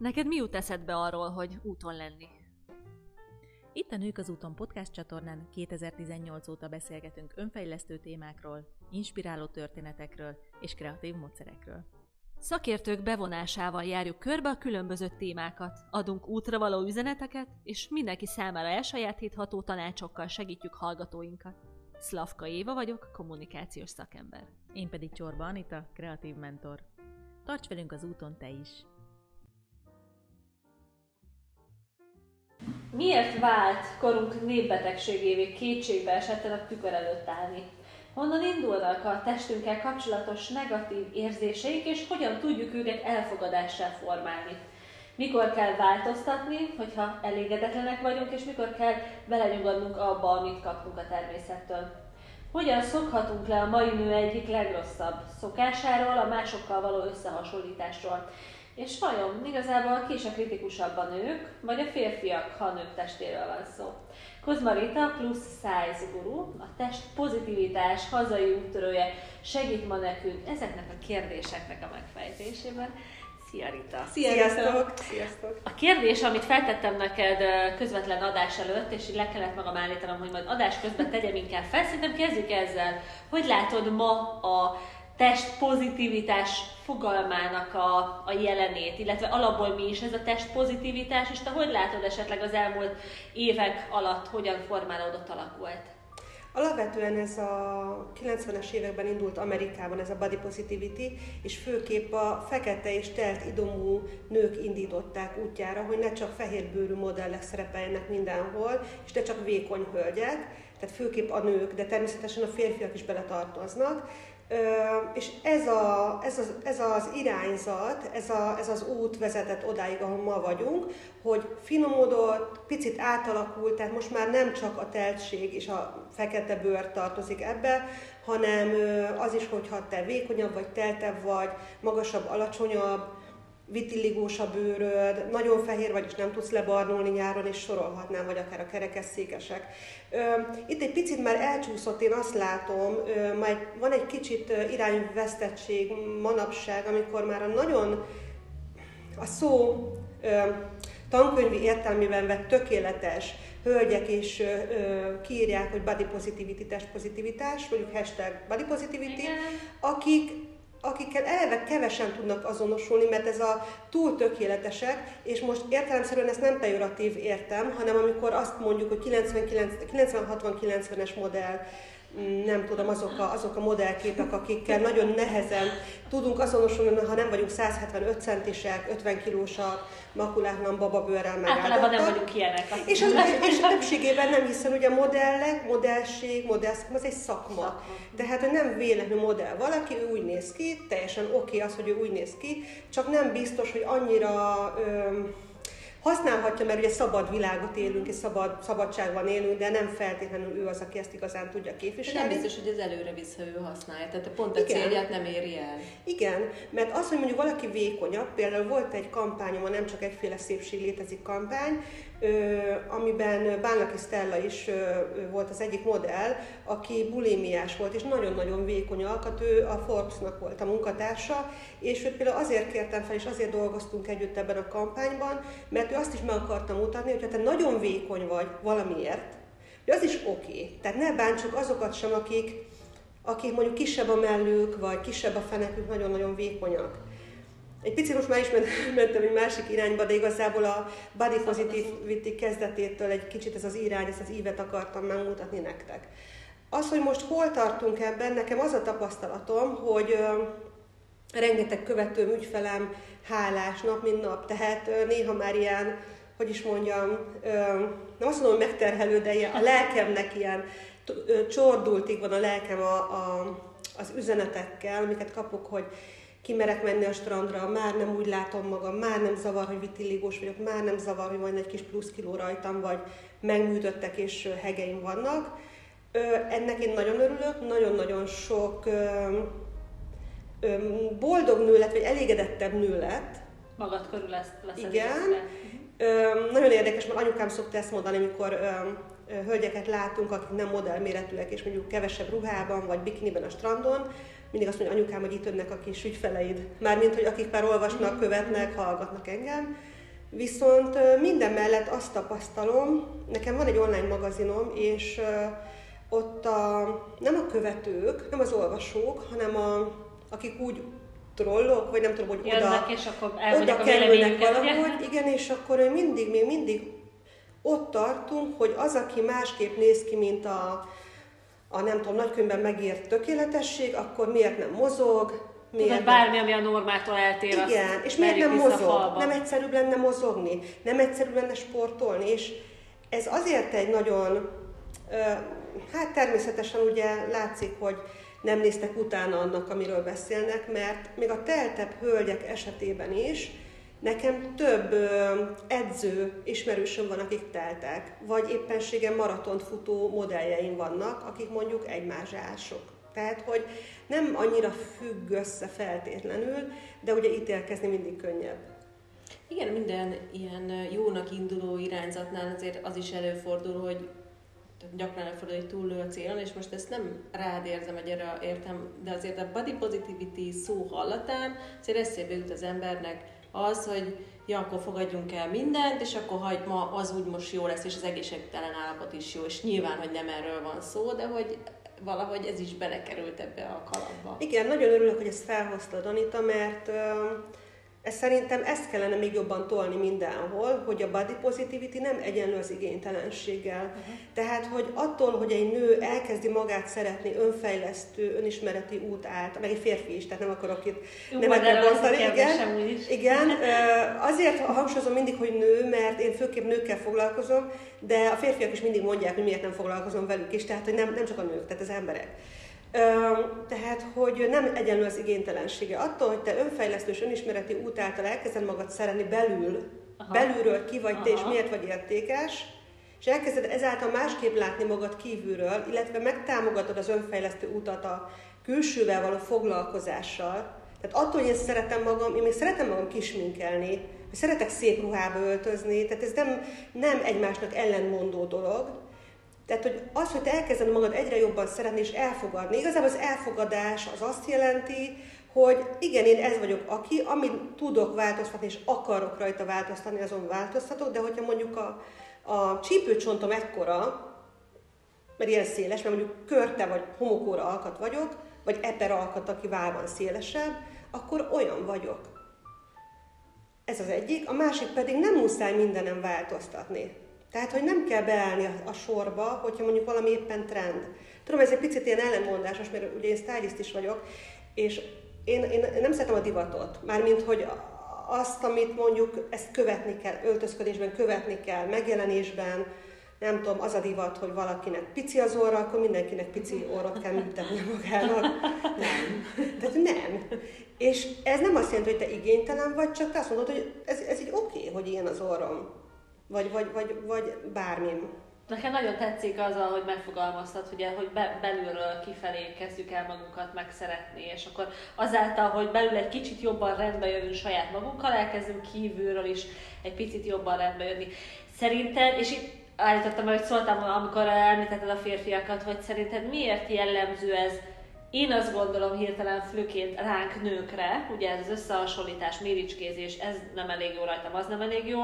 Neked mi jut eszedbe arról, hogy úton lenni? Itt a Nők az úton podcast csatornán 2018 óta beszélgetünk önfejlesztő témákról, inspiráló történetekről és kreatív módszerekről. Szakértők bevonásával járjuk körbe a különböző témákat, adunk útra való üzeneteket, és mindenki számára elsajátítható tanácsokkal segítjük hallgatóinkat. Szlavka Éva vagyok, kommunikációs szakember. Én pedig Csorba Anita, kreatív mentor. Tarts velünk az úton te is! Miért vált korunk népbetegségévé kétségbe esetten a tükör előtt állni? Honnan indulnak a testünkkel kapcsolatos negatív érzéseik, és hogyan tudjuk őket elfogadással formálni? Mikor kell változtatni, hogyha elégedetlenek vagyunk, és mikor kell belenyugodnunk abba, amit kapunk a természettől? Hogyan szokhatunk le a mai nő egyik legrosszabb szokásáról, a másokkal való összehasonlításról? És vajon igazából ki is a kritikusabb a nők, vagy a férfiak, ha a nők testéről van szó? Kozmarita plusz size guru, a test pozitivitás hazai úttörője segít ma nekünk ezeknek a kérdéseknek a megfejtésében. Szia Rita! Sziasztok! Sziasztok! A kérdés, amit feltettem neked közvetlen adás előtt, és így le kellett magam állítanom, hogy majd adás közben tegyem inkább fel, szerintem kezdjük ezzel. Hogy látod ma a test pozitivitás fogalmának a, a jelenét, illetve alapból mi is ez a test pozitivitás, és te hogy látod esetleg az elmúlt évek alatt, hogyan formálódott, alakult? Alapvetően ez a 90-es években indult Amerikában ez a body positivity, és főképp a fekete és telt idomú nők indították útjára, hogy ne csak fehérbőrű modellek szerepeljenek mindenhol, és ne csak vékony hölgyek, tehát főképp a nők, de természetesen a férfiak is beletartoznak, és ez, a, ez, az, ez az irányzat, ez, a, ez az út vezetett odáig, ahol ma vagyunk, hogy finomodott, picit átalakult, tehát most már nem csak a teltség és a fekete bőr tartozik ebbe, hanem az is, hogyha te vékonyabb vagy, teltebb vagy, magasabb, alacsonyabb, vitilligós a bőröd, nagyon fehér vagy, és nem tudsz lebarnulni nyáron, és sorolhatnám, vagy akár a kerekesszékesek. Itt egy picit már elcsúszott, én azt látom, majd van egy kicsit irányvesztettség manapság, amikor már a nagyon a szó tankönyvi értelmében vett tökéletes hölgyek is kiírják, hogy body positivity, test pozitivitás, mondjuk hashtag body positivity, akik akikkel eleve kevesen tudnak azonosulni, mert ez a túl tökéletesek, és most értelemszerűen ezt nem pejoratív értem, hanem amikor azt mondjuk, hogy 90-60-90-es modell, nem tudom, azok a, azok a modellképek, akikkel nagyon nehezen tudunk azonosulni, ha nem vagyunk 175 centisek, 50 kilósak, makulátlan bababőrrel megáldottak. Általában nem vagyunk ilyenek. És, az, és a többségében nem, hiszen ugye a modellek, modellség, modellszakma, az egy szakma. szakma. Tehát nem véletlenül modell valaki, ő úgy néz ki, teljesen oké okay az, hogy ő úgy néz ki, csak nem biztos, hogy annyira... Öm, használhatja, mert ugye szabad világot élünk, és szabad, szabadságban élünk, de nem feltétlenül ő az, aki ezt igazán tudja képviselni. De nem biztos, hogy ez előre visz, ha ő használja, tehát pont a Igen. célját nem éri el. Igen, mert az, hogy mondjuk valaki vékonyabb, például volt egy kampányom, nem csak egyféle szépség létezik kampány, amiben Bánlaki Stella is volt az egyik modell, aki bulémiás volt, és nagyon-nagyon vékony alkat, ő a Forbes-nak volt a munkatársa, és őt például azért kértem fel, és azért dolgoztunk együtt ebben a kampányban, mert ő azt is meg akarta mutatni, hogy ha te nagyon vékony vagy valamiért, hogy az is oké. Okay. Tehát ne bántsuk azokat sem, akik, akik mondjuk kisebb a mellük, vagy kisebb a fenekük, nagyon-nagyon vékonyak. Egy picit most már is mentem egy másik irányba, de igazából a body positivity kezdetétől egy kicsit ez az irány, ezt az ívet akartam megmutatni nektek. Az, hogy most hol tartunk ebben, nekem az a tapasztalatom, hogy rengeteg követő ügyfelem hálás nap, mint nap, tehát néha már ilyen, hogy is mondjam, nem azt mondom, hogy megterhelő, de ilyen, a lelkemnek ilyen csordultig van a lelkem a, a, az üzenetekkel, amiket kapok, hogy kimerek menni a strandra, már nem úgy látom magam, már nem zavar, hogy vitilligós vagyok, már nem zavar, hogy van egy kis plusz kiló rajtam, vagy megműtöttek és hegeim vannak. Ennek én nagyon örülök, nagyon-nagyon sok boldog nő lett, vagy elégedettebb nő lett. Magad körül lesz, lesz Igen. Ö, nagyon érdekes, mert anyukám szokta ezt mondani, amikor ö, hölgyeket látunk, akik nem modellméretűek, és mondjuk kevesebb ruhában, vagy bikiniben a strandon, mindig azt mondja anyukám, hogy itt önnek a kis ügyfeleid. Mármint, hogy akik már olvasnak, követnek, hallgatnak engem. Viszont minden mellett azt tapasztalom, nekem van egy online magazinom, és ott a, nem a követők, nem az olvasók, hanem a, akik úgy trollok, vagy nem tudom, hogy Jönnek, oda, és akkor oda kerülnek valahogy, igen, és akkor mindig, még mindig ott tartunk, hogy az, aki másképp néz ki, mint a, a nem tudom, nagykönyvben megírt tökéletesség, akkor miért nem mozog, Miért Tudod, bármi, ami a normától eltér, Igen, és miért nem mozog? Nem egyszerűbb lenne mozogni, nem egyszerűbb lenne sportolni, és ez azért egy nagyon, hát természetesen ugye látszik, hogy nem néztek utána annak, amiről beszélnek, mert még a teltebb hölgyek esetében is nekem több edző ismerősöm van, akik teltek, vagy éppenséggel maratont futó modelljeim vannak, akik mondjuk egymásások. Tehát, hogy nem annyira függ össze feltétlenül, de ugye ítélkezni mindig könnyebb. Igen, minden ilyen jónak induló irányzatnál azért az is előfordul, hogy gyakran előfordul, hogy túllő a célon, és most ezt nem rád érzem, hogy erre értem, de azért a body positivity szó hallatán azért eszébe jut az embernek az, hogy ja, akkor fogadjunk el mindent, és akkor hagy ma az úgy most jó lesz, és az egészségtelen állapot is jó, és nyilván, hogy nem erről van szó, de hogy valahogy ez is belekerült ebbe a kalapba. Igen, nagyon örülök, hogy ezt felhoztad, Anita, mert ez szerintem ezt kellene még jobban tolni mindenhol, hogy a body positivity nem egyenlő az igénytelenséggel. Uh-huh. Tehát, hogy attól, hogy egy nő elkezdi magát szeretni önfejlesztő, önismereti út át, meg egy férfi is, tehát nem akarok itt nemekre bontani. Igen, igen, azért hangsúlyozom mindig, hogy nő, mert én főképp nőkkel foglalkozom, de a férfiak is mindig mondják, hogy miért nem foglalkozom velük is, tehát hogy nem, nem csak a nők, tehát az emberek. Tehát, hogy nem egyenlő az igénytelensége. Attól, hogy te önfejlesztő és önismereti út által elkezded magad szeretni belül, Aha. belülről ki vagy Aha. te, és miért vagy értékes, és elkezded ezáltal másképp látni magad kívülről, illetve megtámogatod az önfejlesztő utat a külsővel való foglalkozással. Tehát attól, hogy én szeretem magam, én még szeretem magam kisminkelni, szeretek szép ruhába öltözni, tehát ez nem, nem egymásnak ellenmondó dolog, tehát, hogy az, hogy te elkezded magad egyre jobban szeretni és elfogadni, igazából az elfogadás az azt jelenti, hogy igen, én ez vagyok aki, amit tudok változtatni és akarok rajta változtatni, azon változtatok, de hogyha mondjuk a, a csípőcsontom ekkora, mert ilyen széles, mert mondjuk körte vagy homokóra alkat vagyok, vagy eper alkat, aki vál van szélesebb, akkor olyan vagyok. Ez az egyik. A másik pedig nem muszáj mindenem változtatni. Tehát, hogy nem kell beállni a, sorba, hogyha mondjuk valami éppen trend. Tudom, ez egy picit ilyen ellenmondásos, mert ugye én stylist is vagyok, és én, én nem szeretem a divatot. Mármint, hogy azt, amit mondjuk ezt követni kell, öltözködésben követni kell, megjelenésben, nem tudom, az a divat, hogy valakinek pici az orra, akkor mindenkinek pici orrot kell műtetni magának. Nem. Tehát nem. És ez nem azt jelenti, hogy te igénytelen vagy, csak te azt mondod, hogy ez, ez így oké, okay, hogy ilyen az orrom. Vagy, vagy, vagy, vagy bármi. Nekem nagyon tetszik az, hogy megfogalmaztad, ugye, hogy be, belülről kifelé kezdjük el magunkat megszeretni, és akkor azáltal, hogy belül egy kicsit jobban rendbe jövünk saját magunkkal, elkezdünk kívülről is egy picit jobban rendbe jönni. Szerinted, és itt állítottam, hogy szóltam, amikor említetted a férfiakat, hogy szerinted miért jellemző ez én azt gondolom hirtelen főként ránk nőkre, ugye ez az összehasonlítás, méricskézés, ez nem elég jó rajtam, az nem elég jó,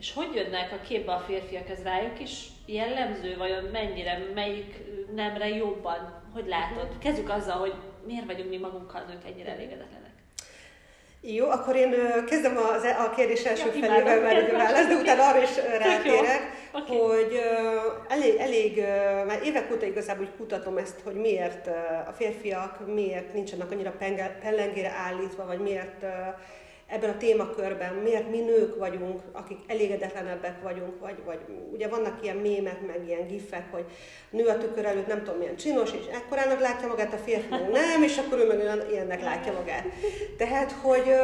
és hogy jönnek a képbe a férfiak, ez rájuk is jellemző, vajon mennyire, melyik nemre jobban, hogy látod? Kezdjük azzal, hogy miért vagyunk mi magunkkal nők ennyire elégedetlenek. Jó, akkor én kezdem az, e- a kérdés első ja, felével, mert egy válasz, de utána arra is rátérek, okay. hogy elég, elég, már évek óta igazából úgy kutatom ezt, hogy miért a férfiak miért nincsenek annyira pellengére állítva, vagy miért ebben a témakörben, miért mi nők vagyunk, akik elégedetlenebbek vagyunk, vagy, vagy ugye vannak ilyen mémek, meg ilyen gifek, hogy nő a tükör előtt nem tudom milyen csinos, és ekkorának látja magát, a férfi nem, és akkor ő meg olyan ilyennek látja magát. Tehát, hogy...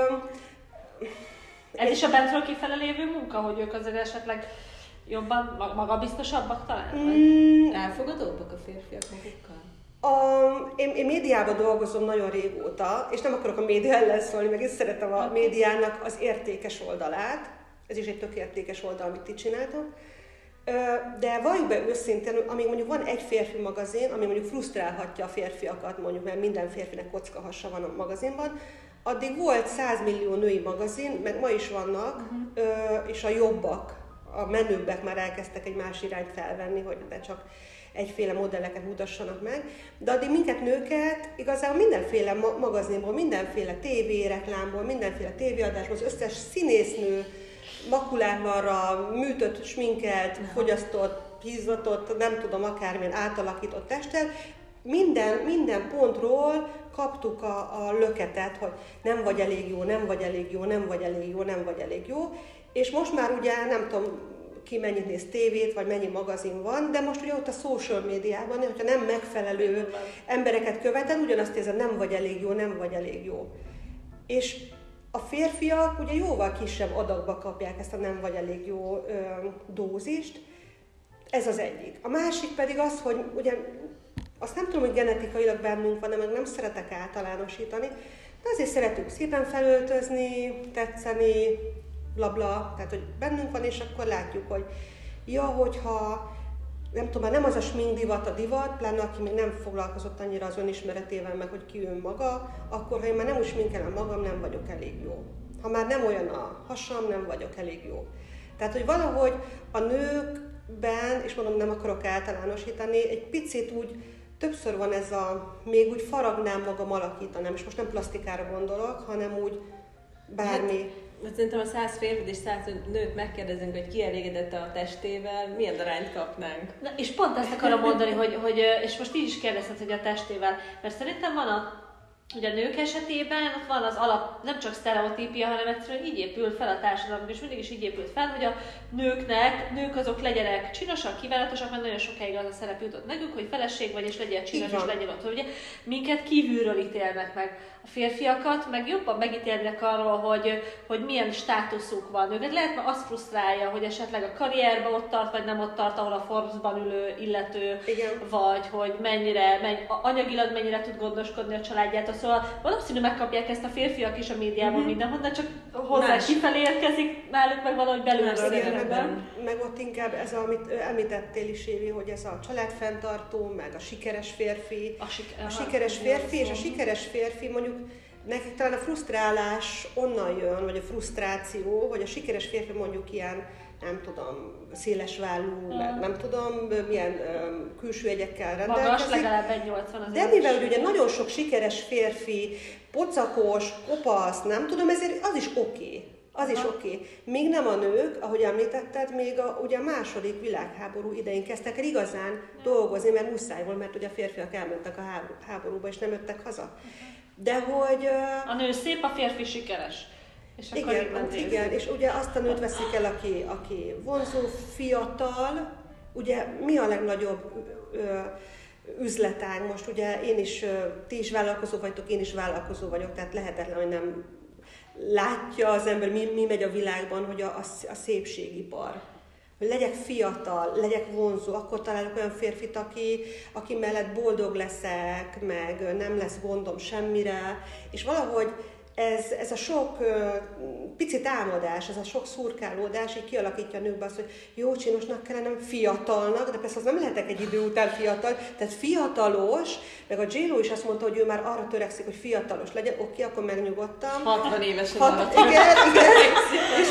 Ez is a bentről kifele lévő munka, hogy ők azért esetleg jobban, magabiztosabbak talán? Mm. Elfogadóbbak a férfiak magukkal? A, én, én médiában dolgozom nagyon régóta, és nem akarok a média ellen szólni, meg is szeretem a médiának az értékes oldalát. Ez is egy tök értékes oldal, amit ti csináltok. De valljuk be őszintén, amíg mondjuk van egy férfi magazin, ami mondjuk frusztrálhatja a férfiakat, mondjuk, mert minden férfinek kockahassa van a magazinban, addig volt 100 millió női magazin, meg ma is vannak, uh-huh. és a jobbak, a menőbbek már elkezdtek egy más irányt felvenni, hogy ne csak egyféle modelleket mutassanak meg, de addig minket nőket igazából mindenféle magazinból, mindenféle tévéreklámból, mindenféle tévéadásból, az összes színésznő makulával, műtött, sminkelt, fogyasztott, hízatott, nem tudom, akármilyen átalakított testtel, minden, minden pontról kaptuk a, a löketet, hogy nem vagy elég jó, nem vagy elég jó, nem vagy elég jó, nem vagy elég jó, és most már ugye nem tudom, ki mennyit néz tévét, vagy mennyi magazin van, de most ugye ott a social médiában, hogyha nem megfelelő embereket követel, ugyanazt érzed, nem vagy elég jó, nem vagy elég jó. És a férfiak ugye jóval kisebb adagba kapják ezt a nem vagy elég jó ö, dózist, ez az egyik. A másik pedig az, hogy ugye azt nem tudom, hogy genetikailag bennünk van, de meg nem szeretek általánosítani, de azért szeretünk szépen felöltözni, tetszeni, blabla, tehát hogy bennünk van, és akkor látjuk, hogy ja, hogyha nem tudom, nem az a smink divat a divat, pláne aki még nem foglalkozott annyira az önismeretével, meg hogy ki ön maga, akkor ha én már nem úgy sminkelem magam, nem vagyok elég jó. Ha már nem olyan a hasam, nem vagyok elég jó. Tehát, hogy valahogy a nőkben, és mondom, nem akarok általánosítani, egy picit úgy többször van ez a, még úgy faragnám magam, alakítanám, és most nem plastikára gondolok, hanem úgy bármi. Hát szerintem a száz férfit és száz nőt megkérdezünk, hogy ki elégedett a testével, milyen arányt kapnánk. Na, és pont ezt akarom mondani, hogy, hogy, és most így is kérdezted, hogy a testével, mert szerintem van a Ugye a nők esetében ott van az alap, nem csak sztereotípia, hanem egyszerűen így épül fel a társadalom, és mindig is így épült fel, hogy a nőknek, nők azok legyenek csinosak, kívánatosak, mert nagyon sokáig az a szerep jutott nekünk, hogy feleség vagy, és legyen csinos, és legyen ott, ugye minket kívülről ítélnek meg. A férfiakat meg jobban megítélnek arról, hogy, hogy milyen státuszuk van. Őket lehet, mert az frusztrálja, hogy esetleg a karrierben ott tart, vagy nem ott tart, ahol a Forbes-ban ülő illető, Igen. vagy hogy mennyire, menny, anyagilag mennyire tud gondoskodni a családját, szóval valószínű megkapják ezt a férfiak is a médiában mm-hmm. mindenhonnan, csak hozzá Más. kifelé érkezik, náluk meg valahogy belülről meg, meg ott inkább ez, amit említettél is, Évi, hogy ez a családfenntartó, meg a sikeres férfi. A, sik- a sikeres férfi, és a sikeres férfi mondjuk nekik talán a frusztrálás onnan jön, vagy a frusztráció, hogy a sikeres férfi mondjuk ilyen nem tudom, széles vállú, uh. nem tudom, milyen um, külső egyekkel rendelkezik. Magas, legalább egy 80 az De mivel ugye nagyon sok sikeres férfi, pocakos, kopasz, nem tudom, ezért az is oké. Okay. Az is oké. Okay. Még nem a nők, ahogy említetted, még a, ugye a második világháború idején kezdtek el igazán ja. dolgozni, mert muszáj volt, mert ugye a férfiak elmentek a háborúba, és nem jöttek haza. De hogy... A nő szép, a férfi sikeres. És akkor igen, igen, és ugye azt a nőt veszik el, aki, aki vonzó, fiatal, ugye mi a legnagyobb ö, üzletág most, ugye én is, ti is vállalkozó vagytok, én is vállalkozó vagyok, tehát lehetetlen, hogy nem látja az ember, mi, mi megy a világban, hogy a, a, a szépségipar. Hogy legyek fiatal, legyek vonzó, akkor találok olyan férfit, aki, aki mellett boldog leszek, meg nem lesz gondom semmire, és valahogy ez, ez a sok uh, picit álmodás, ez a sok szurkálódás így kialakítja a nőkbe azt, hogy jó csinosnak kellene, nem fiatalnak, de persze az nem lehetek egy idő után fiatal, tehát fiatalos, meg a j is azt mondta, hogy ő már arra törekszik, hogy fiatalos legyen, oké, akkor megnyugodtam. 60 évesen. Hat, igen, igen. és,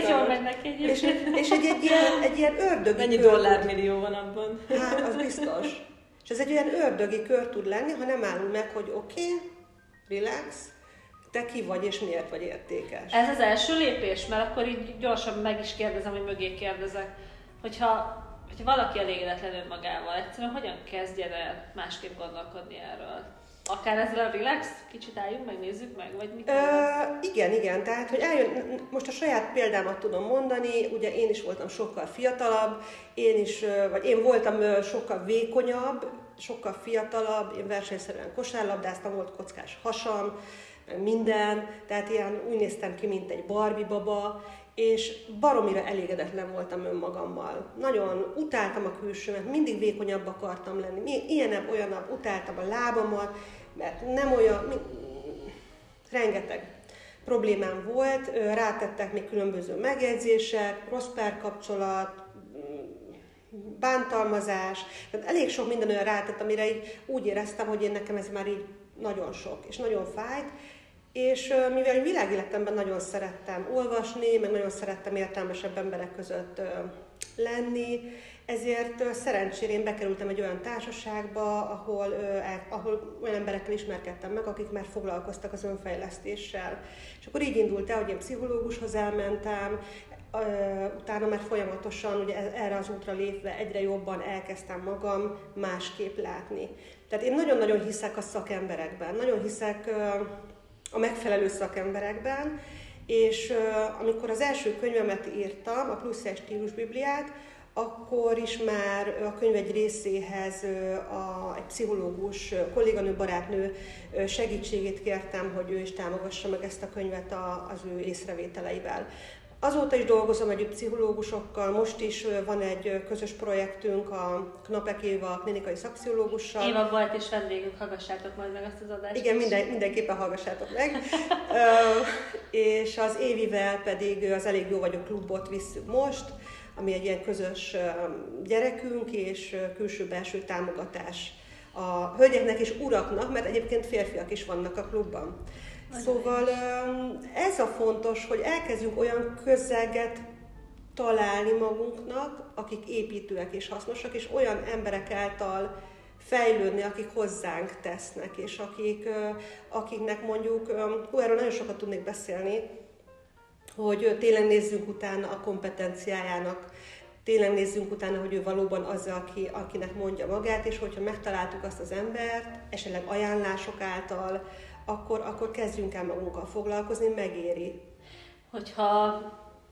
és, jól neki és, és egy, egy, ilyen, egy ilyen ördögi Mennyi dollármillió van abban? Hát, az biztos. És ez egy olyan ördögi kör tud lenni, ha nem állunk meg, hogy oké, okay, relax, te ki vagy és miért vagy értékes. Ez az első lépés, mert akkor így gyorsan meg is kérdezem, hogy mögé kérdezek. Hogyha, hogyha valaki elégedetlen önmagával, egyszerűen hogyan kezdjen el másképp gondolkodni erről? Akár ezzel a relax, kicsit álljunk meg, nézzük meg, vagy mit? Ö, igen, igen, tehát, hogy eljön, most a saját példámat tudom mondani, ugye én is voltam sokkal fiatalabb, én is, vagy én voltam sokkal vékonyabb, sokkal fiatalabb, én versenyszerűen kosárlabdáztam, volt kockás hasam, minden, tehát ilyen úgy néztem ki, mint egy Barbie baba, és baromira elégedetlen voltam önmagammal. Nagyon utáltam a külsőmet, mindig vékonyabb akartam lenni, ilyenebb, olyanabb, utáltam a lábamat, mert nem olyan, mi, rengeteg problémám volt, rátettek még különböző megjegyzések, rossz párkapcsolat, bántalmazás, tehát elég sok minden olyan rátett, amire így úgy éreztem, hogy én nekem ez már így nagyon sok, és nagyon fájt, és mivel világéletemben nagyon szerettem olvasni, meg nagyon szerettem értelmesebb emberek között lenni, ezért szerencsére én bekerültem egy olyan társaságba, ahol, ahol olyan emberekkel ismerkedtem meg, akik már foglalkoztak az önfejlesztéssel. És akkor így indult el, hogy én pszichológushoz elmentem, utána már folyamatosan ugye e, erre az útra lépve egyre jobban elkezdtem magam másképp látni. Tehát én nagyon-nagyon hiszek a szakemberekben, nagyon hiszek a megfelelő szakemberekben, és amikor az első könyvemet írtam, a Plusz egy stílusbibliát, akkor is már a könyv egy részéhez a, egy pszichológus, kolléganő, barátnő segítségét kértem, hogy ő is támogassa meg ezt a könyvet a, az ő észrevételeivel. Azóta is dolgozom együtt pszichológusokkal, most is van egy közös projektünk a Knapek Éva klinikai szakpszichológussal. Éva volt és vendégünk, hallgassátok majd meg azt az adást. Igen, minden, mindenképpen hallgassátok meg. és az Évivel pedig az Elég Jó Vagyok klubot visszük most, ami egy ilyen közös gyerekünk és külső-belső támogatás a hölgyeknek és uraknak, mert egyébként férfiak is vannak a klubban. Szóval ez a fontos, hogy elkezdjünk olyan közeget találni magunknak, akik építőek és hasznosak, és olyan emberek által fejlődni, akik hozzánk tesznek, és akik, akiknek mondjuk, hú, erről nagyon sokat tudnék beszélni, hogy tényleg nézzünk utána a kompetenciájának, tényleg nézzünk utána, hogy ő valóban az, aki, akinek mondja magát, és hogyha megtaláltuk azt az embert, esetleg ajánlások által, akkor, akkor kezdjünk el magunkkal foglalkozni, megéri. Hogyha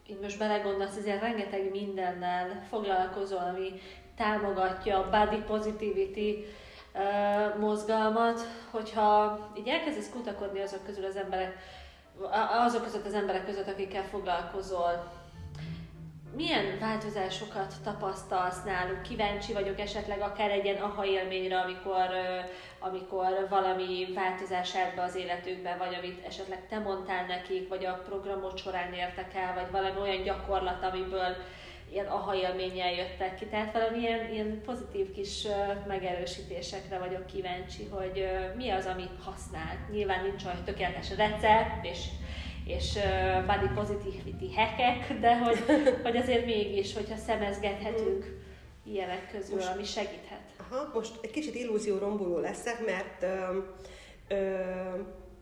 így most belegondolsz, ezért rengeteg mindennel foglalkozol, ami támogatja a body positivity uh, mozgalmat, hogyha így elkezdesz kutakodni azok közül az emberek, azok között az emberek között, akikkel foglalkozol, milyen változásokat tapasztalsz náluk? Kíváncsi vagyok esetleg akár egy ilyen aha élményre, amikor, amikor valami változás állt be az életükben, vagy amit esetleg te mondtál nekik, vagy a programot során értek el, vagy valami olyan gyakorlat, amiből ilyen aha élménnyel jöttek ki. Tehát valamilyen ilyen pozitív kis megerősítésekre vagyok kíváncsi, hogy mi az, amit használ. Nyilván nincs olyan tökéletes recept, és és body positivity hackek, de hogy, hogy azért mégis, hogyha szemezgethetünk ilyenek közül, ami segíthet. Aha, most egy kicsit illúzió romboló leszek, mert ö, ö,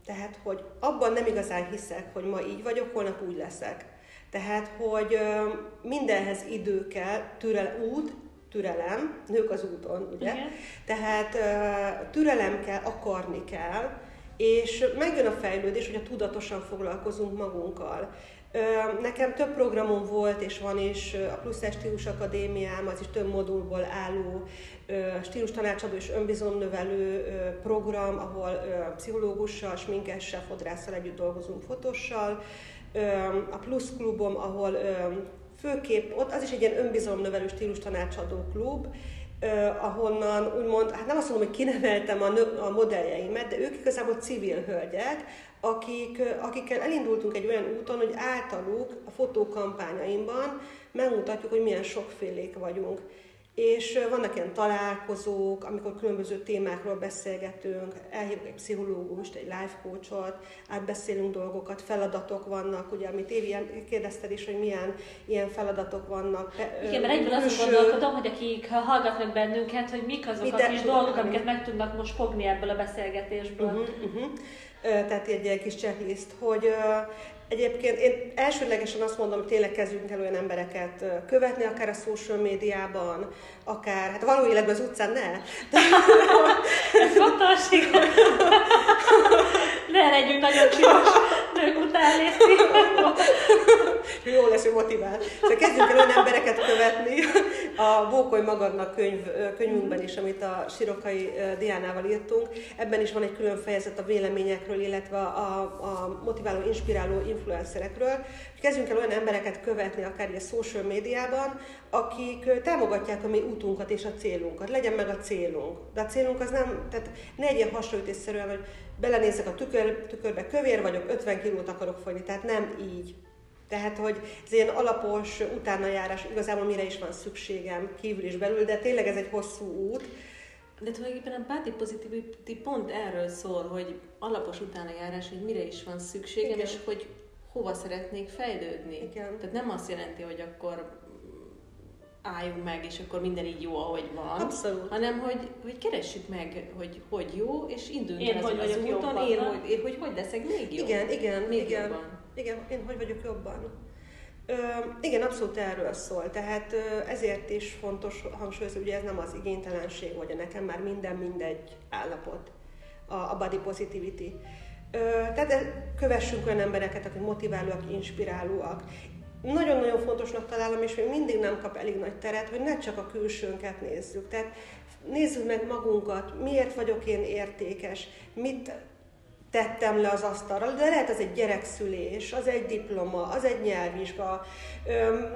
tehát, hogy abban nem igazán hiszek, hogy ma így vagyok, holnap úgy leszek. Tehát, hogy ö, mindenhez idő kell, türel, út, türelem, nők az úton, ugye? Igen. Tehát ö, türelem kell, akarni kell, és megjön a fejlődés, hogy a tudatosan foglalkozunk magunkkal. Nekem több programom volt, és van is a Plusz Stílus Akadémiám, az is több modulból álló stílus tanácsadó és önbizomnövelő program, ahol pszichológussal, sminkessel, fodrásszal együtt dolgozunk, fotossal. A Plusz klubom, ahol főképp, ott az is egy ilyen önbizomnövelő stílus tanácsadó klub, ahonnan úgymond, hát nem azt mondom, hogy kineveltem a, nő, a modelljeimet, de ők igazából civil hölgyek, akik, akikkel elindultunk egy olyan úton, hogy általuk a fotókampányaimban megmutatjuk, hogy milyen sokfélék vagyunk és vannak ilyen találkozók, amikor különböző témákról beszélgetünk, elhívunk egy pszichológust, egy life coachot, átbeszélünk dolgokat, feladatok vannak, ugye, amit Évi kérdezted is, hogy milyen ilyen feladatok vannak. Igen, mert egyből azt gondolkodom, hogy akik hallgatnak bennünket, hogy mik azok a kis dolgok, amiket meg tudnak most fogni ebből a beszélgetésből. Uh-huh, uh-huh. Tehát egy kis checklist, hogy Egyébként én elsődlegesen azt mondom, hogy tényleg kezdjünk el olyan embereket követni, akár a social médiában, akár, hát való életben az utcán ne. De... Ez fontos, Ne legyünk nagyon csinos lépni. Jó lesz, hogy motivál. Szóval kezdjünk el olyan embereket követni. A Bókoly magadnak könyv, könyvünkben is, amit a Sirokai Diánával írtunk, ebben is van egy külön fejezet a véleményekről, illetve a, a motiváló, inspiráló influencerekről. Kezdjünk el olyan embereket követni, akár a social médiában, akik támogatják a mi útunkat és a célunkat. Legyen meg a célunk. De a célunk az nem, tehát ne egy ilyen hasonlítésszerűen, hogy belenézek a tükör, tükörbe, kövér vagyok, 50 kilót akarok fogyni, tehát nem így. Tehát, hogy ez ilyen alapos utánajárás, igazából mire is van szükségem kívül és belül, de tényleg ez egy hosszú út. De tulajdonképpen a body positivity pont erről szól, hogy alapos utánajárás, hogy mire is van szükségem, Igen. és hogy hova szeretnék fejlődni. Igen. Tehát nem azt jelenti, hogy akkor álljunk meg, és akkor minden így jó, ahogy van. Abszolút. Hanem, hogy, hogy keressük meg, hogy hogy jó, és induljunk én az, hogy az úton, jobban, én, hogy, én hogy, hogy leszek még jobb. Igen, igen, még igen. Jobban. Igen, én hogy vagyok jobban. Ö, igen, abszolút erről szól. Tehát ö, ezért is fontos hangsúlyozni, hogy ez nem az igénytelenség, vagy a nekem már minden mindegy állapot, a, a body positivity. Ö, tehát kövessünk olyan embereket, akik motiválóak, inspirálóak. Nagyon-nagyon fontosnak találom, és még mindig nem kap elég nagy teret, hogy ne csak a külsőnket nézzük. Tehát nézzük meg magunkat, miért vagyok én értékes, mit tettem le az asztalra, de lehet az egy gyerekszülés, az egy diploma, az egy nyelvvizsga,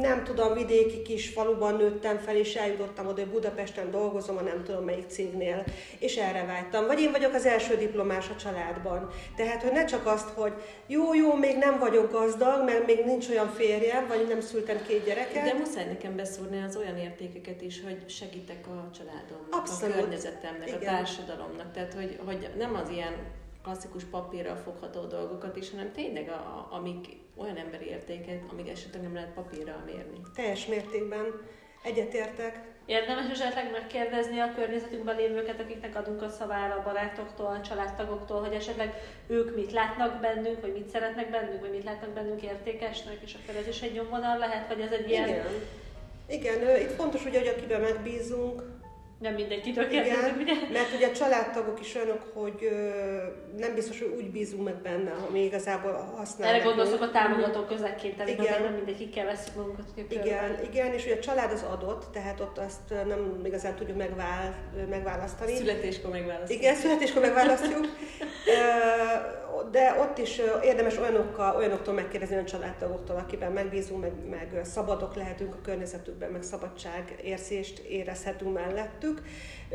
nem tudom, vidéki kis faluban nőttem fel, és eljutottam oda, hogy Budapesten dolgozom, a nem tudom melyik cégnél, és erre vágytam. Vagy én vagyok az első diplomás a családban. Tehát, hogy ne csak azt, hogy jó, jó, még nem vagyok gazdag, mert még nincs olyan férjem, vagy nem szültem két gyereket. De muszáj nekem beszúrni az olyan értékeket is, hogy segítek a családomnak, Abszolút. a környezetemnek, Igen. a társadalomnak. Tehát, hogy, hogy nem az ilyen klasszikus papírral fogható dolgokat is, hanem tényleg a, a, amik olyan emberi értékek, amik esetleg nem lehet papírral mérni. Teljes mértékben egyetértek. Érdemes esetleg megkérdezni a környezetünkben lévőket, akiknek adunk a szavára, a barátoktól, a családtagoktól, hogy esetleg ők mit látnak bennünk, vagy mit szeretnek bennünk, vagy mit látnak bennünk értékesnek, és akkor ez is egy nyomvonal lehet, vagy ez egy ilyen... Igen. Igen, itt fontos hogy akiben megbízunk, Nem mindenkitől Igen, kérdezünk, ugye? mert ugye a családtagok is olyanok, hogy ö, nem biztos, hogy úgy bízunk meg benne, ami igazából használ. Erre nekünk. gondolszok a támogató közekként, tehát Igen. nem mindegy, kikkel veszünk magunkat. Igen, igen, és ugye a család az adott, tehát ott azt nem igazán tudjuk megvál, megválasztani. Születéskor megválasztani. Igen, születéskor megválasztjuk. De ott is érdemes olyanokkal, olyanoktól megkérdezni a családtagoktól, akiben megbízunk, meg, meg szabadok lehetünk a környezetükben, meg szabadságérzést érezhetünk mellettük.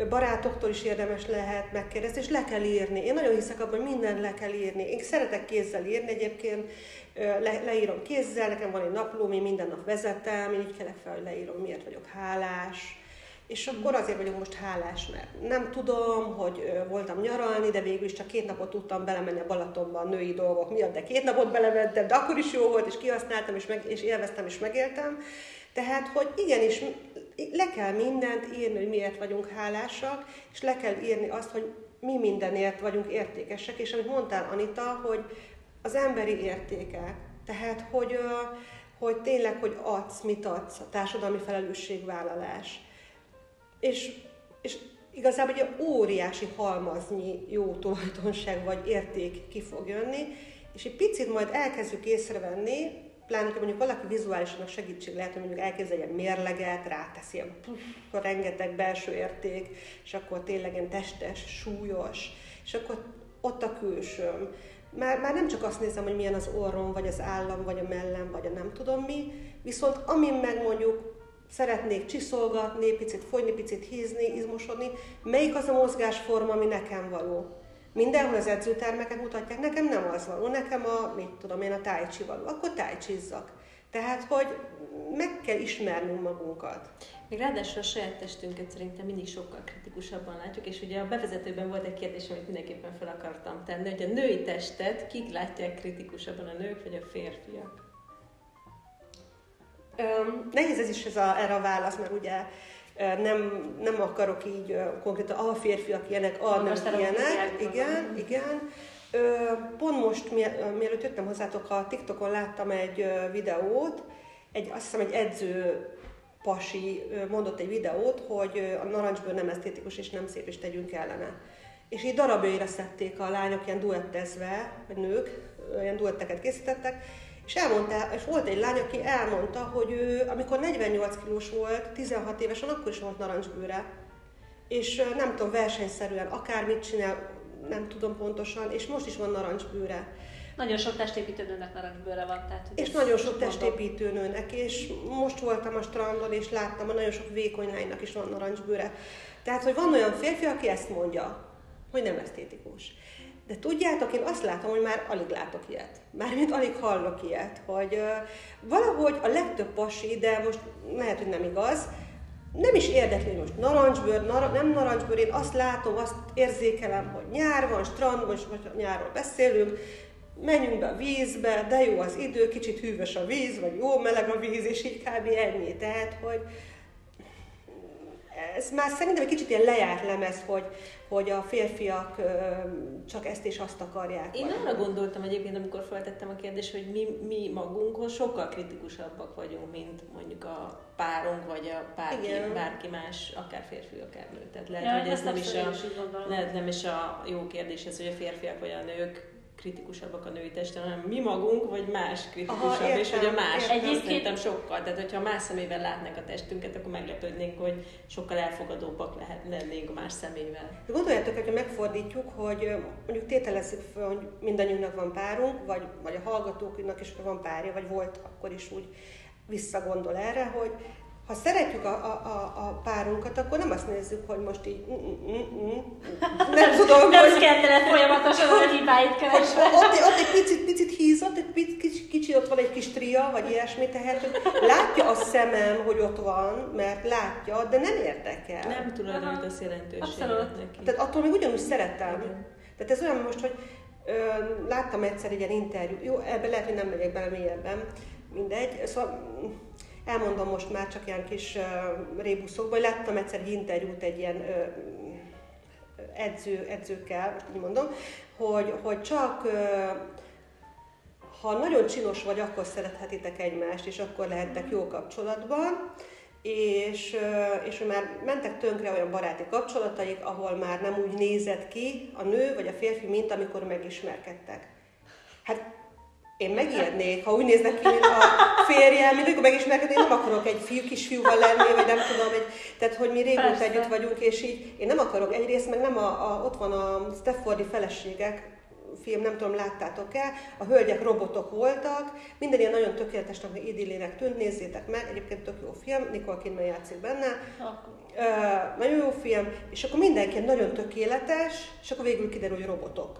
Barátoktól is érdemes lehet megkérdezni, és le kell írni. Én nagyon hiszek abban, hogy mindent le kell írni. Én szeretek kézzel írni egyébként, le, leírom kézzel, nekem van egy naplóm, én minden nap vezetem, én így kelek fel, hogy leírom, miért vagyok hálás, és akkor azért vagyok most hálás, mert nem tudom, hogy voltam nyaralni, de végül is csak két napot tudtam belemenni a Balatonba a női dolgok miatt, de két napot belementem, de akkor is jó volt, és kihasználtam, és, meg, és élveztem, és megéltem. Tehát, hogy igenis, le kell mindent írni, hogy miért vagyunk hálásak, és le kell írni azt, hogy mi mindenért vagyunk értékesek, és amit mondtál, Anita, hogy az emberi értékek, tehát, hogy, hogy tényleg, hogy adsz, mit adsz, a társadalmi felelősségvállalás. És, és igazából egy óriási halmaznyi jó tulajdonság vagy érték ki fog jönni, és egy picit majd elkezdjük észrevenni, pláne, hogy mondjuk valaki vizuálisan segítség lehet, hogy mondjuk elképzelje ilyen mérleget, ráteszi ilyen puff, rengeteg belső érték, és akkor tényleg ilyen testes, súlyos, és akkor ott a külsőm. Már, már nem csak azt nézem, hogy milyen az orrom, vagy az állam, vagy a mellem, vagy a nem tudom mi, viszont amin meg mondjuk szeretnék csiszolgatni, picit fogyni, picit hízni, izmosodni, melyik az a mozgásforma, ami nekem való. Mindenhol az edzőtermeket mutatják, nekem nem az való, nekem a, mit tudom én, a tájcsi való, akkor tájcsizzak. Tehát, hogy meg kell ismernünk magunkat. Még ráadásul a saját testünket szerintem mindig sokkal kritikusabban látjuk, és ugye a bevezetőben volt egy kérdés, amit mindenképpen fel akartam tenni, hogy a női testet kik látják kritikusabban, a nők vagy a férfiak? Nehéz ez is ez a, erre a válasz, mert ugye nem, nem akarok így konkrétan, a férfiak ilyenek, a nem ilyenek. Igen, igen. Pont most, mielőtt jöttem hozzátok, a TikTokon láttam egy videót, egy, azt hiszem egy edző pasi mondott egy videót, hogy a narancsbőr nem esztétikus és nem szép, és tegyünk ellene. És így darabjaira szedték a lányok ilyen duettezve, nők, ilyen duetteket készítettek, és elmondta, és volt egy lány, aki elmondta, hogy ő, amikor 48 kilós volt, 16 évesen, akkor is volt narancsbőre. És nem tudom, versenyszerűen akármit csinál, nem tudom pontosan, és most is van narancsbőre. Nagyon sok testépítőnőnek narancsbőre van. Tehát, És nagyon sok testépítőnőnek, és most voltam a strandon, és láttam, hogy nagyon sok vékony lánynak is van narancsbőre. Tehát, hogy van olyan férfi, aki ezt mondja, hogy nem esztétikus. De tudjátok, én azt látom, hogy már alig látok ilyet. Mármint alig hallok ilyet, hogy valahogy a legtöbb pasi, de most lehet, hogy nem igaz, nem is érdekli, hogy most narancsbőr, nar- nem narancsbőr, én azt látom, azt érzékelem, hogy nyár van, strand, most, most nyárról beszélünk, menjünk be a vízbe, de jó az idő, kicsit hűvös a víz, vagy jó meleg a víz, és így kb. ennyi. Tehát, hogy ez már szerintem egy kicsit ilyen lejárt lemez, hogy, hogy a férfiak csak ezt és azt akarják. Én arra gondoltam egyébként, amikor feltettem a kérdést, hogy mi, mi magunkhoz sokkal kritikusabbak vagyunk, mint mondjuk a párunk, vagy a bárki, bárki más, akár férfi, akár nő. Tehát lehet, ja, hogy ez nem is, a, lehet nem is a jó kérdés ez, hogy a férfiak vagy a nők kritikusabbak a női testen, hanem mi magunk, vagy más kritikusabb, Aha, értem, és hogy a más. Egyébként... szerintem sokkal. Tehát, hogyha más szemével látnak a testünket, akkor meglepődnénk, hogy sokkal elfogadóbbak lehet lennénk más szemével. Gondoljátok, hogyha megfordítjuk, hogy mondjuk tételezzük fel, hogy mindannyiunknak van párunk, vagy, vagy a hallgatóknak is van párja, vagy volt akkor is úgy visszagondol erre, hogy ha szeretjük a, a, a, a párunkat, akkor nem azt nézzük, hogy most így mm, mm, mm, nem tudom, nem hogy... kellene folyamatosan a hibáit keresni. Ott, ott egy picit, picit hízott, egy picit, kicsi, kicsi, ott van egy kis tria, vagy ilyesmi, tehát látja a szemem, hogy ott van, mert látja, de nem érdekel. Nem tulajdonítasz jelentőséget neki. Tehát attól még ugyanúgy szeretem. Igen. Tehát ez olyan most, hogy ö, láttam egyszer egy ilyen interjú, jó, ebben lehet, hogy nem megyek bele mélyebben, mindegy, szóval elmondom most már csak ilyen kis rébuszokban, hogy láttam egyszer egy interjút egy ilyen edző, edzőkkel, így mondom, hogy, hogy csak ha nagyon csinos vagy, akkor szerethetitek egymást, és akkor lehettek jó kapcsolatban, és, és már mentek tönkre olyan baráti kapcsolataik, ahol már nem úgy nézett ki a nő vagy a férfi, mint amikor megismerkedtek. Hát én megijednék, ha úgy néznek ki, mint a férjem, mint amikor megismerkedni, én nem akarok egy fiú, kisfiúval lenni, vagy nem tudom, egy, tehát hogy mi régóta együtt vagyunk, és így én nem akarok egyrészt, meg nem a, a, ott van a Steffordi feleségek, film, nem tudom, láttátok-e, a hölgyek robotok voltak, minden ilyen nagyon tökéletesnek, meg idillének tűnt, nézzétek meg, egyébként tök jó film, Nicole Kidman játszik benne, uh, nagyon jó film, és akkor mindenki nagyon tökéletes, és akkor végül kiderül, hogy robotok.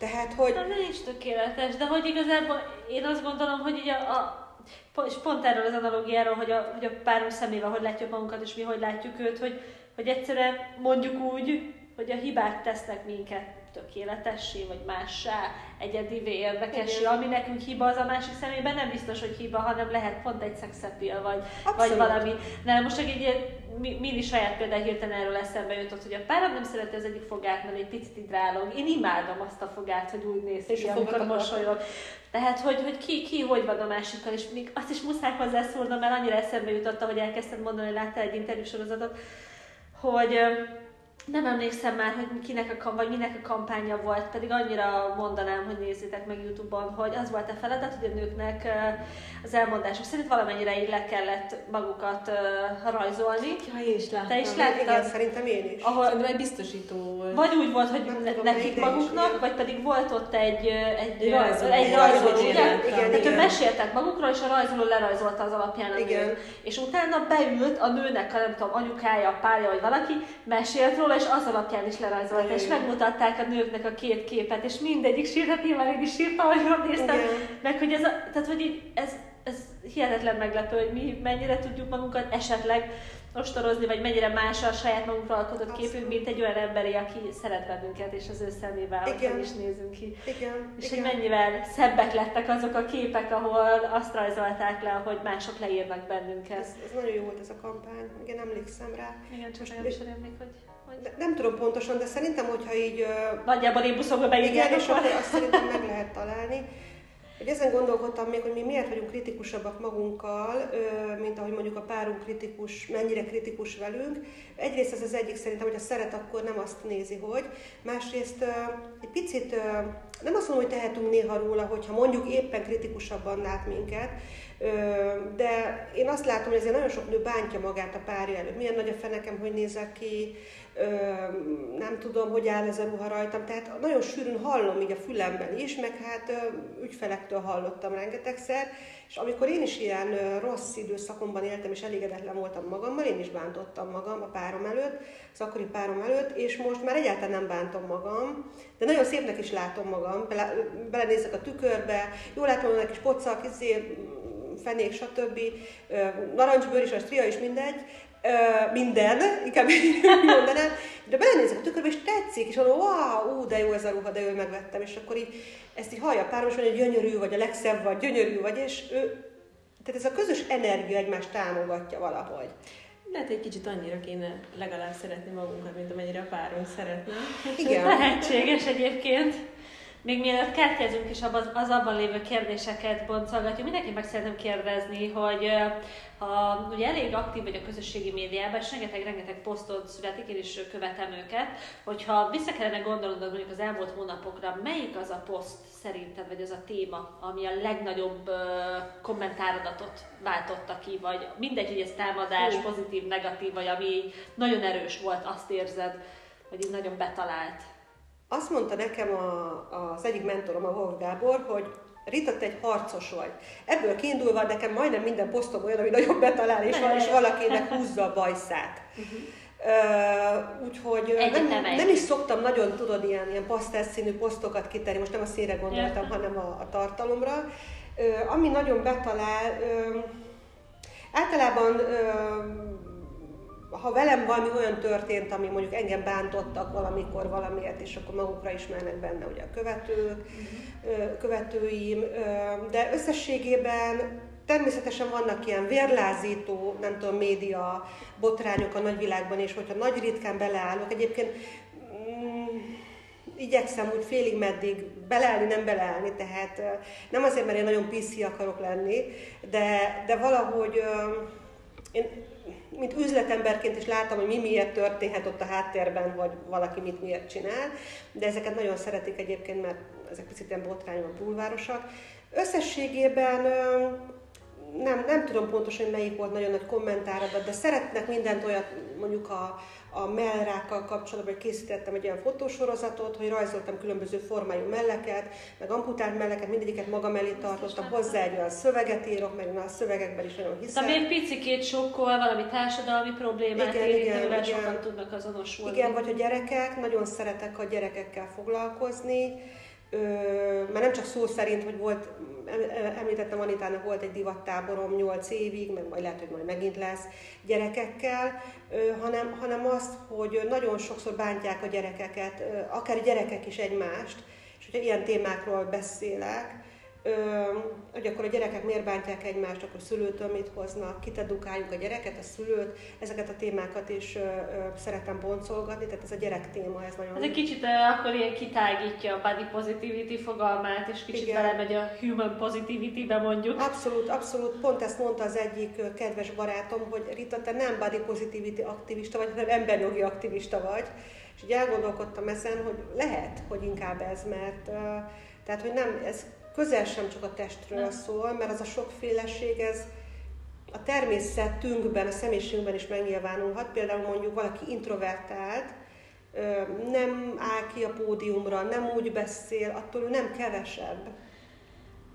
Tehát, hogy... Na, is tökéletes, de hogy igazából én azt gondolom, hogy így a, és pont erről az analógiáról, hogy a, hogy a párunk szemével hogy látjuk magunkat, és mi hogy látjuk őt, hogy, hogy egyszerűen mondjuk úgy, hogy a hibák tesznek minket tökéletessé, vagy mássá, egyedivé, érdekessé, ami nekünk hiba, az a másik szemében nem biztos, hogy hiba, hanem lehet pont egy szexepil, vagy, vagy valami. Nem, most csak egy mi, mi saját például hirtelen erről eszembe jutott, hogy a párom nem szereti az egyik fogát, mert egy picit így rálog. Én imádom azt a fogát, hogy úgy néz ki, amikor mosolyog. Tehát, hogy, hogy ki, ki hogy van a másikkal, és még azt is muszáj hozzászólnom, mert annyira eszembe jutott, hogy elkezdtem mondani, hogy láttál egy interjúsorozatot, hogy nem emlékszem már, hogy kinek a, vagy minek a kampánya volt, pedig annyira mondanám, hogy nézzétek meg Youtube-on, hogy az volt a feladat, hogy a nőknek az elmondások szerint valamennyire így le kellett magukat rajzolni. Ja, én is láttam. Te is láttad? Igen, szerintem én is. Ahol Szerintem egy biztosító volt. Vagy úgy volt, hogy ne, tudom, nekik maguknak, is, vagy pedig volt ott egy, egy, egy rajzoló. Egy rajzoló, igen? igen, igen, Tehát igen. meséltek magukról, és a rajzoló lerajzolta az alapján a igen. És utána beült a nőnek, a nem tudom, anyukája, a párja, vagy valaki, mesélt róla, és az alapján is lerajzolta, és megmutatták a nőknek a két képet, és mindegyik sírhat, nyilván én is sírtam, hogy néztem, meg hogy ez, a, tehát, hogy így, ez, ez hihetetlen meglepő, hogy mi mennyire tudjuk magunkat esetleg ostorozni, vagy mennyire más a saját magunkra alkotott képünk, mint egy olyan emberi, aki szeret bennünket, és az ő szemével Igen. is nézünk ki. Igen. És Igen. hogy mennyivel szebbek lettek azok a képek, ahol azt rajzolták le, hogy mások leírnak bennünket. Ez, ez nagyon jó volt ez a kampány, igen, emlékszem rá. Igen, csak nagyon sem emlék, hogy... hogy... Nem tudom pontosan, de szerintem, hogyha így... Nagyjából én buszokba beírják. Igen, és akkor azt szerintem meg lehet találni. Hogy ezen gondolkodtam még, hogy mi miért vagyunk kritikusabbak magunkkal, mint ahogy mondjuk a párunk kritikus, mennyire kritikus velünk. Egyrészt ez az egyik szerintem, hogy a szeret, akkor nem azt nézi, hogy. Másrészt egy picit nem azt mondom, hogy tehetünk néha róla, hogyha mondjuk éppen kritikusabban lát minket, de én azt látom, hogy ezért nagyon sok nő bántja magát a párja előtt. Milyen nagy a fenekem, hogy nézek ki, nem tudom, hogy áll ez a ruha rajtam. Tehát nagyon sűrűn hallom így a fülemben is, meg hát ügyfelektől hallottam rengetegszer, és amikor én is ilyen rossz időszakomban éltem, és elégedetlen voltam magammal, én is bántottam magam a párom előtt, az akkori párom előtt, és most már egyáltalán nem bántom magam, de nagyon szépnek is látom magam, bele, belenézek a tükörbe, jól látom, hogy kis pocak, izé, fenék, stb. Narancsbőr is, a stria is mindegy, minden, inkább mondanám, de belenézek a tükörbe, és tetszik, és mondom, wow, ú, de jó ez a ruha, de ő megvettem, és akkor így ezt így hallja párom, és mondja, hogy gyönyörű vagy, a legszebb vagy, gyönyörű vagy, és ő, tehát ez a közös energia egymást támogatja valahogy. Lehet egy kicsit annyira kéne legalább szeretni magunkat, mint amennyire a párunk szeretne. Igen. Lehetséges egyébként. Még mielőtt kártyázunk és az abban lévő kérdéseket boncolgatjuk, mindenki meg szeretném kérdezni, hogy ha ugye elég aktív vagy a közösségi médiában, és rengeteg-rengeteg posztot születik, én is követem őket, hogyha vissza kellene gondolnod mondjuk az elmúlt hónapokra, melyik az a poszt szerinted, vagy az a téma, ami a legnagyobb uh, kommentáradatot váltotta ki, vagy mindegy, hogy ez támadás, pozitív, negatív, vagy ami nagyon erős volt, azt érzed, hogy így nagyon betalált. Azt mondta nekem a, az egyik mentorom, a Wolf Gábor, hogy Rita, te egy harcos vagy. Ebből kiindulva nekem majdnem minden posztom olyan, ami nagyon betalál, és, és valakinek húzza a bajszát. Uh-huh. Uh, úgyhogy nem, nem is szoktam nagyon, tudod, ilyen, ilyen pasztel színű posztokat kitenni, most nem a színre gondoltam, yeah. hanem a, a tartalomra. Uh, ami nagyon betalál, uh, általában uh, ha velem valami olyan történt, ami mondjuk engem bántottak valamikor valamiért, és akkor magukra ismernek benne ugye a követők, követőim, de összességében természetesen vannak ilyen vérlázító, nem tudom, média botrányok a nagyvilágban, és hogyha nagy ritkán beleállok, egyébként mm, igyekszem úgy félig meddig beleállni, nem beleállni, tehát nem azért, mert én nagyon PC akarok lenni, de, de valahogy én mint üzletemberként is látom, hogy mi miért történhet ott a háttérben, vagy valaki mit miért csinál, de ezeket nagyon szeretik egyébként, mert ezek picit ilyen botrányban bulvárosak. Összességében nem, nem tudom pontosan, hogy melyik volt nagyon nagy kommentáradat, de szeretnek mindent olyat, mondjuk a, a mellrákkal kapcsolatban, hogy készítettem egy olyan fotósorozatot, hogy rajzoltam különböző formájú melleket, meg amputált melleket, mindegyiket magam elé tartottam, hozzá egy olyan szöveget írok, meg a szövegekben is nagyon hiszem. De még picikét sokkal valami társadalmi problémát igen, igen. sokan tudnak azonosulni. Igen, vagy a gyerekek, nagyon szeretek a gyerekekkel foglalkozni, mert nem csak szó szerint, hogy volt, említettem Anitának volt egy divattáborom 8 évig, meg majd lehet, hogy majd megint lesz gyerekekkel, hanem, hanem azt, hogy nagyon sokszor bántják a gyerekeket, akár gyerekek is egymást, és hogyha ilyen témákról beszélek, hogy akkor a gyerekek miért bántják egymást, akkor szülőtől mit hoznak, kit edukáljuk a gyereket, a szülőt, ezeket a témákat is szeretem boncolgatni, tehát ez a gyerek téma, ez nagyon... Ez egy kicsit akkor ilyen kitágítja a body positivity fogalmát, és kicsit Igen. belemegy a human positivity-be mondjuk. Abszolút, abszolút, pont ezt mondta az egyik kedves barátom, hogy Rita, te nem body positivity aktivista vagy, hanem emberjogi aktivista vagy, és így elgondolkodtam ezen, hogy lehet, hogy inkább ez, mert tehát, hogy nem, ez közel sem csak a testről Nem. szól, mert az a sokféleség, ez a természetünkben, a személyiségünkben is megnyilvánulhat. Például mondjuk valaki introvertált, nem áll ki a pódiumra, nem úgy beszél, attól ő nem kevesebb.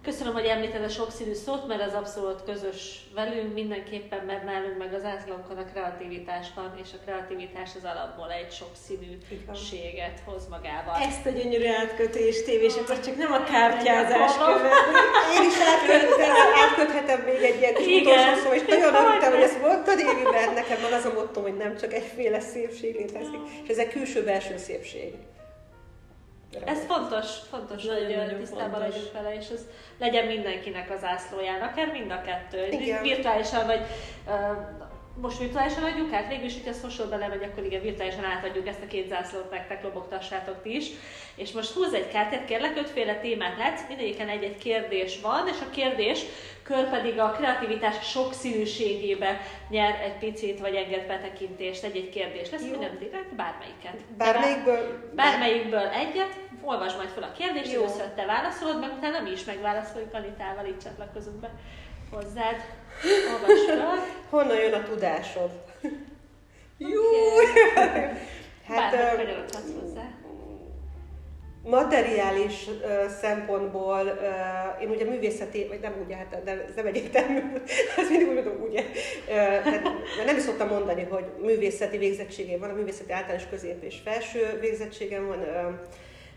Köszönöm, hogy említed a sokszínű szót, mert az abszolút közös velünk, mindenképpen, mert nálunk meg az átlagokon a kreativitás van, és a kreativitás az alapból egy sokszínűséget hoz magával. Ezt a gyönyörű átkötést tévés, akkor csak nem a kártyázás követni. Én is átköthetem, átköthetem még egy ilyen kis utolsó szó, és nagyon örültem, hogy ezt mondtad, Évi, mert nekem van az a mottom, hogy nem csak egyféle szépség létezik, és ez egy külső-belső szépség. Ez fontos, fontos, nagyon, hogy tisztában legyünk vele, és ez legyen mindenkinek az ászlóján, akár mind a kettő. Igen. Virtuálisan vagy uh, most virtuálisan adjuk át, végül is, hogy ez social belemegy, akkor igen, virtuálisan átadjuk ezt a két zászlót, nektek lobogtassátok ti is. És most húz egy kártyát, kérlek, ötféle témát látsz, mindegyiken egy-egy kérdés van, és a kérdés kör pedig a kreativitás sokszínűségébe nyer egy picit, vagy enged betekintést, egy-egy kérdés lesz, Jó. nem direkt, bármelyiket. Bármelyikből? Bármelyikből egyet, olvasd majd fel a kérdést, Jó. először te válaszolod, meg utána mi is megválaszoljuk Anitával, így csatlakozunk be hozzád. Olvasd fel. Honnan jön a tudásod? Jó! Hát, Hát, Bármit ö, hozzá. materiális szempontból, ö, én ugye művészeti, vagy nem ugye, hát de ez nem egyértelmű, azt mindig úgy mondom, ugye. Ö, tehát, nem is szoktam mondani, hogy művészeti végzettségem van, a művészeti általános közép és felső végzettségem van, ö,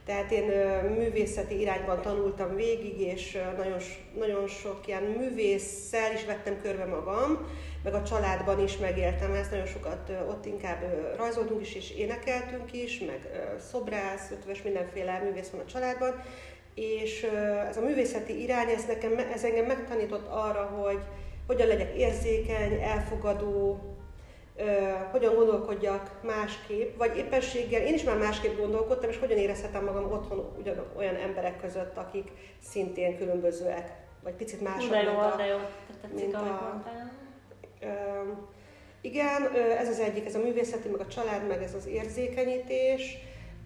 tehát én művészeti irányban tanultam végig, és nagyon, nagyon sok ilyen művésszel is vettem körbe magam, meg a családban is megéltem ezt, nagyon sokat ott inkább rajzoltunk is, és énekeltünk is, meg szobrász, ötvös, mindenféle művész van a családban, és ez a művészeti irány, ez, nekem, ez engem megtanított arra, hogy hogyan legyek érzékeny, elfogadó, hogyan gondolkodjak másképp, vagy éppenséggel én is már másképp gondolkodtam, és hogyan érezhetem magam otthon ugyan olyan emberek között, akik szintén különbözőek, vagy picit mások, de jó, mint a, de jó. Tetszik, mint a- mondtál. Ö, igen, ez az egyik, ez a művészeti, meg a család, meg ez az érzékenyítés.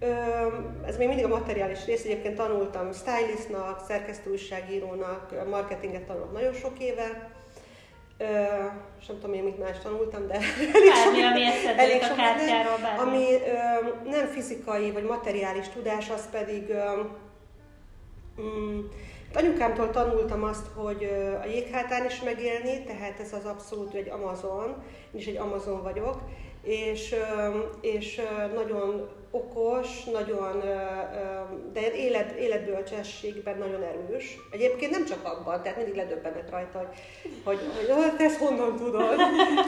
Ö, Ez még mindig a materiális rész, egyébként tanultam stylistnak, szerkesztőújságírónak, marketinget tanulok nagyon sok éve. Ö, És nem tudom én mit más tanultam, de Bármi, ami elég a sok minden. kártyáról, bármi. Ami ö, nem fizikai vagy materiális tudás, az pedig ö, mm, anyukámtól tanultam azt, hogy ö, a jéghátán is megélni, tehát ez az abszolút egy Amazon, én is egy Amazon vagyok, és, és nagyon okos, nagyon, de élet, életbölcsességben nagyon erős. Egyébként nem csak abban, tehát mindig ledöbbenek rajta, hogy, hogy, hogy "Ó, te ezt honnan tudod.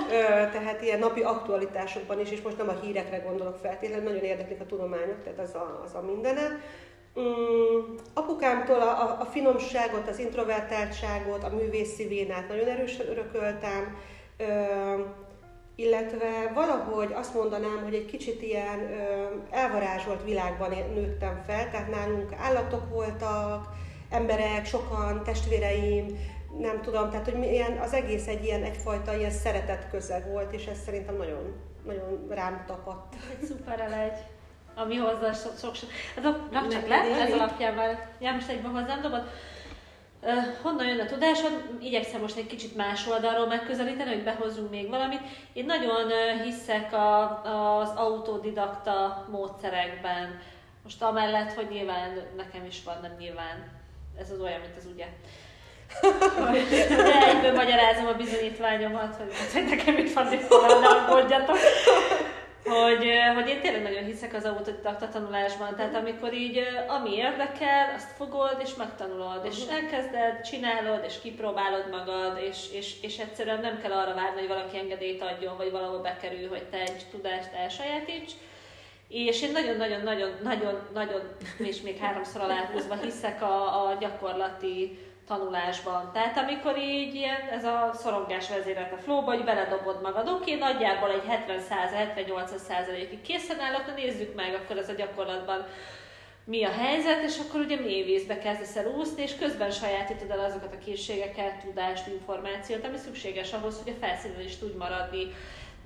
Tehát ilyen napi aktualitásokban is, és most nem a hírekre gondolok feltétlenül, nagyon érdeklik a tudományok, tehát az a, az a mindene. Mm, apukámtól a, a, a finomságot, az introvertáltságot, a művészi vénát nagyon erősen örököltem, ö, illetve valahogy azt mondanám, hogy egy kicsit ilyen ö, elvarázsolt világban nőttem fel, tehát nálunk állatok voltak, emberek, sokan, testvéreim, nem tudom, tehát hogy ilyen, az egész egy ilyen egyfajta ilyen szeretett közeg volt, és ez szerintem nagyon, nagyon rám tapadt. Egy szuper elegy, ami hozzá sok, sok, sok. Hát a- rak csak le, ez alapján már, já, most egyben hozzám dobod. Honnan jön a tudásod? Igyekszem most egy kicsit más oldalról megközelíteni, hogy behozzunk még valamit. Én nagyon hiszek a, az autodidakta módszerekben. Most amellett, hogy nyilván nekem is van, nem nyilván. Ez az olyan, mint az ugye. De egyből magyarázom a bizonyítványomat, hogy, hogy nekem itt van diplomám, ne aggódjatok. Hogy, hogy én tényleg nagyon hiszek az autodidakta tanulásban, tehát amikor így ami érdekel, azt fogod és megtanulod, és elkezded, csinálod, és kipróbálod magad, és, és, és egyszerűen nem kell arra várni, hogy valaki engedélyt adjon, vagy valahol bekerül, hogy te egy tudást elsajátíts. És én nagyon-nagyon-nagyon-nagyon-nagyon, és még háromszor aláhúzva hiszek a, a gyakorlati tanulásban. Tehát amikor így ilyen, ez a szorongás vezérelt a flowba, hogy beledobod magad, oké, nagyjából egy 70-100, 70-80 százalékig készen állok, nézzük meg akkor ez a gyakorlatban mi a helyzet, és akkor ugye mély vízbe kezdesz el úszni, és közben sajátítod el azokat a készségeket, tudást, információt, ami szükséges ahhoz, hogy a felszínen is tudj maradni.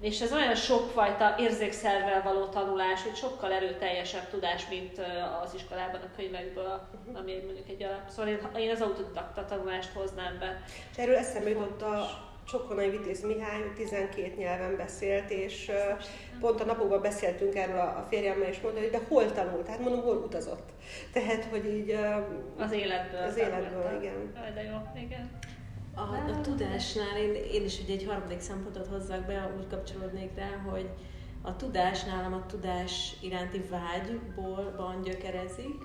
És ez olyan sokfajta érzékszervvel való tanulás, hogy sokkal erőteljesebb tudás, mint az iskolában a könyvekből, ami mondjuk egy alap. Szóval én, én az autodidakta tanulást hoznám be. És erről eszembe jutott a Csokonai Vitéz Mihály, hogy 12 nyelven beszélt, és pont a napokban beszéltünk erről a férjemmel, és mondta, hogy de hol tanult? Hát mondom, hol utazott. Tehát, hogy így Az életből. Az életből, tanultam. igen. Jaj, de jó, igen. A, a tudásnál én, én is ugye egy harmadik szempontot hozzak be, úgy kapcsolódnék rá, hogy a tudás nálam a tudás iránti vágyból van gyökerezik,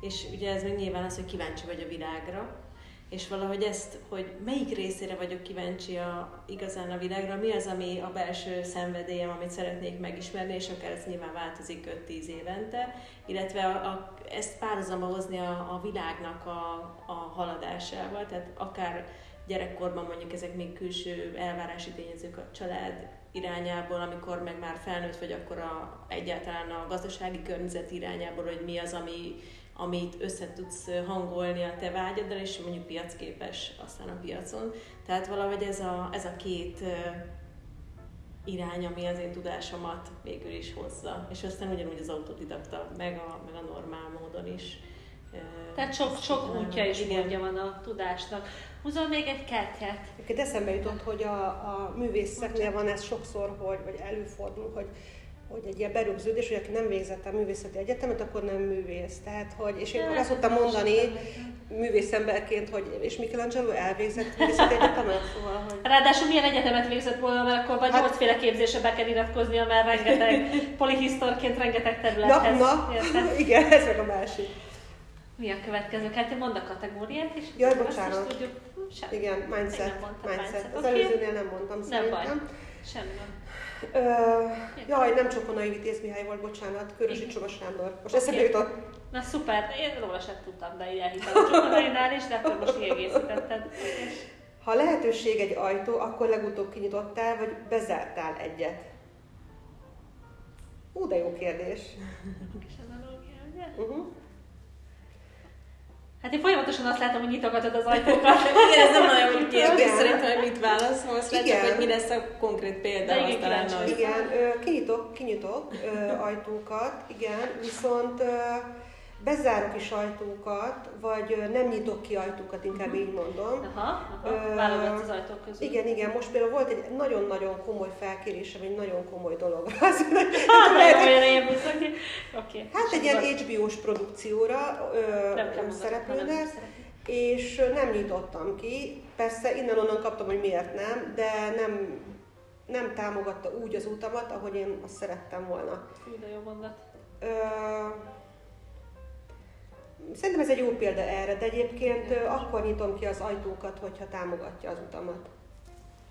és ugye ez még nyilván az, hogy kíváncsi vagy a világra, és valahogy ezt, hogy melyik részére vagyok kíváncsi a, igazán a világra, mi az, ami a belső szenvedélyem, amit szeretnék megismerni, és akár ez nyilván változik 5-10 évente, illetve a, a, ezt párhuzamba hozni a, a világnak a, a haladásával, tehát akár gyerekkorban mondjuk ezek még külső elvárási tényezők a család irányából, amikor meg már felnőtt vagy, akkor a, egyáltalán a gazdasági környezet irányából, hogy mi az, ami, amit össze tudsz hangolni a te vágyaddal, és mondjuk piacképes aztán a piacon. Tehát valahogy ez a, ez a két irány, ami az én tudásomat végül is hozza. És aztán ugyanúgy az autodidakta, meg a, meg a normál módon is. Tehát sok, sok útja és módja van a tudásnak. Húzol még egy kártyát? Egyébként eszembe jutott, hogy a, a művészeknél van ez sokszor, hogy, vagy előfordul, hogy hogy egy ilyen berögződés, hogy aki nem végzett a művészeti egyetemet, akkor nem művész. Tehát, hogy, és én azt szoktam mondani művészemberként, hogy és Michelangelo elvégzett művészeti egyetemet, szóval, hogy... Ráadásul milyen egyetemet végzett volna, mert akkor vagy hát... nyolcféle képzésre be kell iratkoznia, mert rengeteg polihisztorként rengeteg területhez. Na, na igen, ez meg a másik. Mi a következő? Hát mondd a kategóriát is. Jaj, bocsánat. Tudjuk. Sem. Igen, mindset. mindset. mindset. Az okay. előzőnél nem mondtam nem szerintem. Baj. Semmi. Ö, jaj, nem Csokonai Vitéz Mihály volt, bocsánat, Körösi Csoma Sándor. Most okay. eszembe jutott. Na szuper, én róla sem tudtam, de így elhittem a Csokonainál is, de akkor most kiegészítetted. Ha lehetőség egy ajtó, akkor legutóbb kinyitottál, vagy bezártál egyet? Ú, de jó kérdés. Kis analógia, ugye? Uh-huh. Hát én folyamatosan azt látom, hogy nyitogatod az ajtókat. igen, ez nem nagyon jó kérdés, szerintem, hogy mit válaszolsz rá, csak hogy mi lesz a konkrét példa. De igen, talán igen, kinyitok, kinyitok ajtókat, igen, viszont bezárok is ajtókat, vagy nem nyitok ki ajtókat, inkább uh-huh. így mondom. Aha, aha. az ajtók közül. Igen, igen, most például volt egy nagyon-nagyon komoly felkérésem, egy nagyon komoly dolog. Az, okay. Hát egy ilyen HBO-s produkcióra ö, szereplőnek, és nem nyitottam ki. Persze innen-onnan kaptam, hogy miért nem, de nem, nem támogatta úgy az utamat, ahogy én azt szerettem volna. Fú, de jó mondat. Ö, Szerintem ez egy jó példa erre, de egyébként akkor nyitom ki az ajtókat, hogyha támogatja az utamat.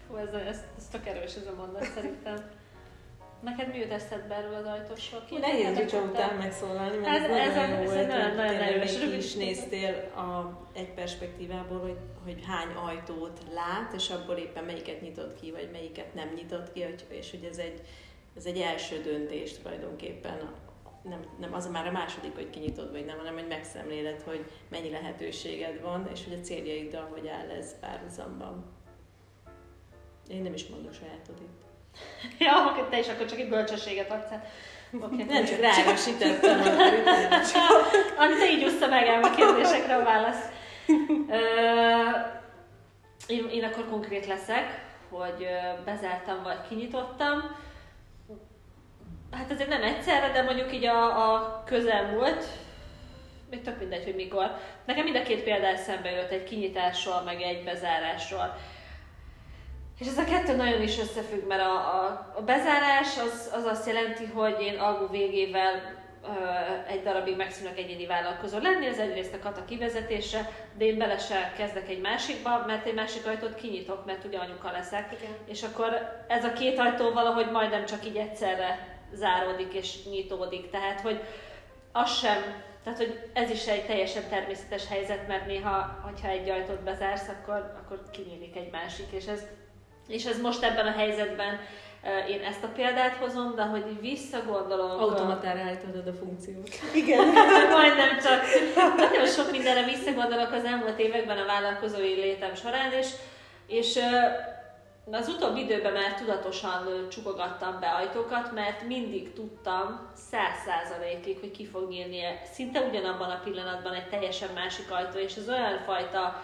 Hú, ez, ez, ez tök erős ez a mondat szerintem. Neked mi jut eszedbe erről az ajtósról? Ki Nehéz Ricsa után megszólalni, mert ez, ez, ez, ez, ez nagyon, nagyon erős. Ki is néztél a, egy perspektívából, hogy, hogy hány ajtót lát, és abból éppen melyiket nyitott ki, vagy melyiket nem nyitott ki, és hogy ez egy, ez egy első döntés tulajdonképpen nem, nem az már a második, hogy kinyitod vagy nem, hanem hogy megszemléled, hogy mennyi lehetőséged van, és hogy a céljaiddal hogy áll ez párhuzamban. Én nem is mondok sajátod itt. ja, akkor te is akkor csak egy bölcsességet adsz. Okay. Nem csak ráerősítettem. Amit te így úszta meg el a kérdésekre a válasz. én, én akkor konkrét leszek, hogy bezártam vagy kinyitottam hát azért nem egyszerre, de mondjuk így a, a közelmúlt, még tök mindegy, hogy mikor. Nekem mind a két példa eszembe jött, egy kinyitásról, meg egy bezárásról. És ez a kettő nagyon is összefügg, mert a, a, a bezárás az, az azt jelenti, hogy én algó végével ö, egy darabig megszűnök egyéni vállalkozó lenni, ez egyrészt a kata kivezetése, de én bele se kezdek egy másikba, mert egy másik ajtót kinyitok, mert ugye anyuka leszek. Igen. És akkor ez a két ajtó valahogy majdnem csak így egyszerre záródik és nyitódik. Tehát, hogy az sem, tehát, hogy ez is egy teljesen természetes helyzet, mert néha, hogyha egy ajtót bezársz, akkor, akkor kinyílik egy másik, és ez, és ez most ebben a helyzetben én ezt a példát hozom, de hogy visszagondolom... Automatára állítod a funkciót. Igen. Majdnem csak. Nagyon sok mindenre visszagondolok az elmúlt években a vállalkozói létem során, és, és az utóbbi időben már tudatosan csukogattam be ajtókat, mert mindig tudtam száz százalékig, hogy ki fog nyílni szinte ugyanabban a pillanatban egy teljesen másik ajtó, és ez olyan fajta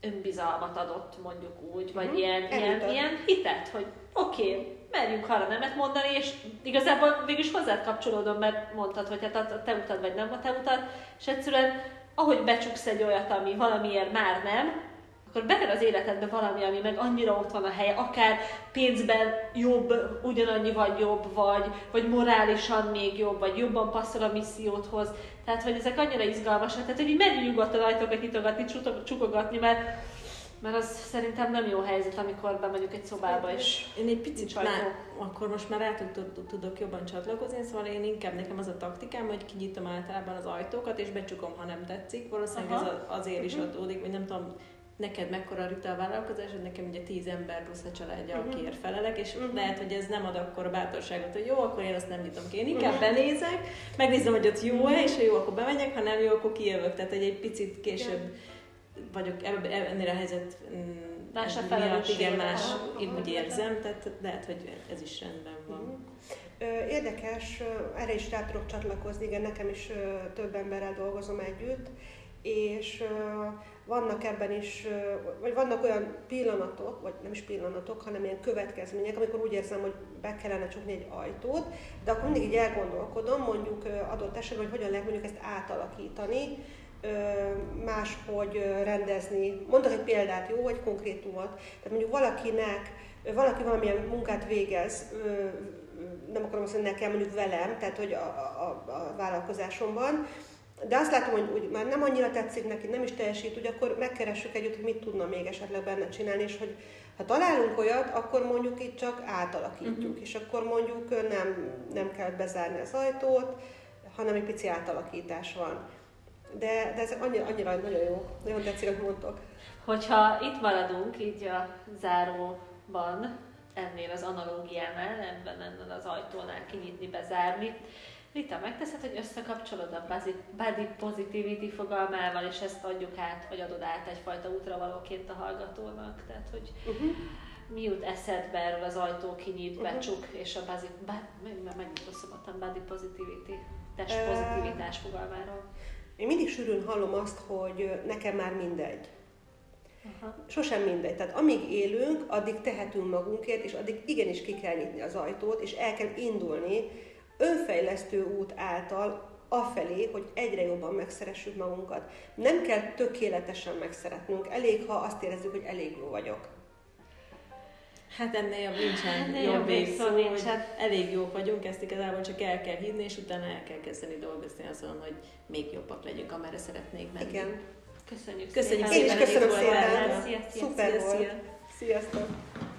önbizalmat adott, mondjuk úgy, vagy uh-huh. ilyen, ilyen, ilyen hitet, hogy oké, okay, merjünk arra nemet mondani, és igazából mégis hozzád kapcsolódom, mert mondtad, hogy hát a te utad, vagy nem a te utad, és egyszerűen ahogy becsuksz egy olyat, ami valamiért már nem, akkor beker az életedbe valami, ami meg annyira ott van a helye, akár pénzben jobb, ugyanannyi vagy jobb, vagy, vagy morálisan még jobb, vagy jobban passzol a misszióthoz. Tehát, hogy ezek annyira izgalmasak, tehát, hogy így merjünk nyugodtan ajtókat nyitogatni, csukogatni, mert mert az szerintem nem jó helyzet, amikor bemegyünk egy szobába, és Én egy picit már, akkor most már rá tudok jobban csatlakozni, szóval én inkább nekem az a taktikám, hogy kinyitom általában az ajtókat, és becsukom, ha nem tetszik. Valószínűleg Aha. ez azért is mhm. adódik, hogy nem tudom, neked mekkora Rita a vállalkozásod, nekem ugye tíz ember plusz a családja, uh-huh. akiért felelek, és uh-huh. lehet, hogy ez nem ad akkor a bátorságot, hogy jó, akkor én azt nem nyitom ki. Én inkább uh-huh. benézek, megnézem, hogy ott jó-e, és ha jó, akkor bemegyek, ha nem jó, akkor kijövök. Tehát egy, egy picit később vagyok ennél a helyzet mm, más a miatt, igen, más, én úgy érzem, tehát lehet, hogy ez is rendben van. Mhm. Érdekes, erre is rá tudok csatlakozni, igen, nekem is több emberrel dolgozom együtt, és vannak ebben is, vagy vannak olyan pillanatok, vagy nem is pillanatok, hanem ilyen következmények, amikor úgy érzem, hogy be kellene csukni egy ajtót, de akkor mindig így elgondolkodom, mondjuk adott esetben, hogy hogyan lehet mondjuk ezt átalakítani, máshogy rendezni. Mondok egy példát, jó, vagy konkrétumot. Tehát mondjuk valakinek, valaki valamilyen munkát végez, nem akarom azt mondani nekem, mondjuk velem, tehát hogy a, a, a vállalkozásomban, de azt látom, hogy úgy már nem annyira tetszik neki, nem is teljesít, úgy akkor megkeressük együtt, hogy mit tudna még esetleg benne csinálni, és hogy ha találunk olyat, akkor mondjuk itt csak átalakítjuk, uh-huh. és akkor mondjuk nem, nem kell bezárni az ajtót, hanem egy pici átalakítás van. De, de ez annyira, annyira nagyon jó, nagyon tetszik, amit mondtok. Hogyha itt maradunk így a záróban, ennél az analógiánál, ebben ennél az ajtónál kinyitni, bezárni, Rita, megteszed, hogy összekapcsolod a body positivity fogalmával, és ezt adjuk át, vagy adod át egyfajta útravalóként a hallgatónak? Tehát, hogy uh-huh. mi jut eszedbe erről az ajtó kinyit, uh-huh. becsuk, és a body, meg, megint rosszabban, body positivity, test pozitivitás fogalmáról. Én mindig sűrűn hallom azt, hogy nekem már mindegy. Aha. Sosem mindegy. Tehát amíg élünk, addig tehetünk magunkért, és addig igenis ki kell nyitni az ajtót, és el kell indulni, önfejlesztő út által afelé, hogy egyre jobban megszeressük magunkat. Nem kell tökéletesen megszeretnünk, elég, ha azt érezzük, hogy elég jó vagyok. Hát ennél jobb nincsen hát, jobb végszó, hogy elég jók vagyunk, ezt igazából csak el kell hinni, és utána el kell kezdeni dolgozni azon, hogy még jobbak legyünk, amerre szeretnék menni. Igen. Köszönjük, Köszönjük szépen. Én is köszönöm szépen. Szia, szia, Szuper szia, volt. Szia. Sziasztok.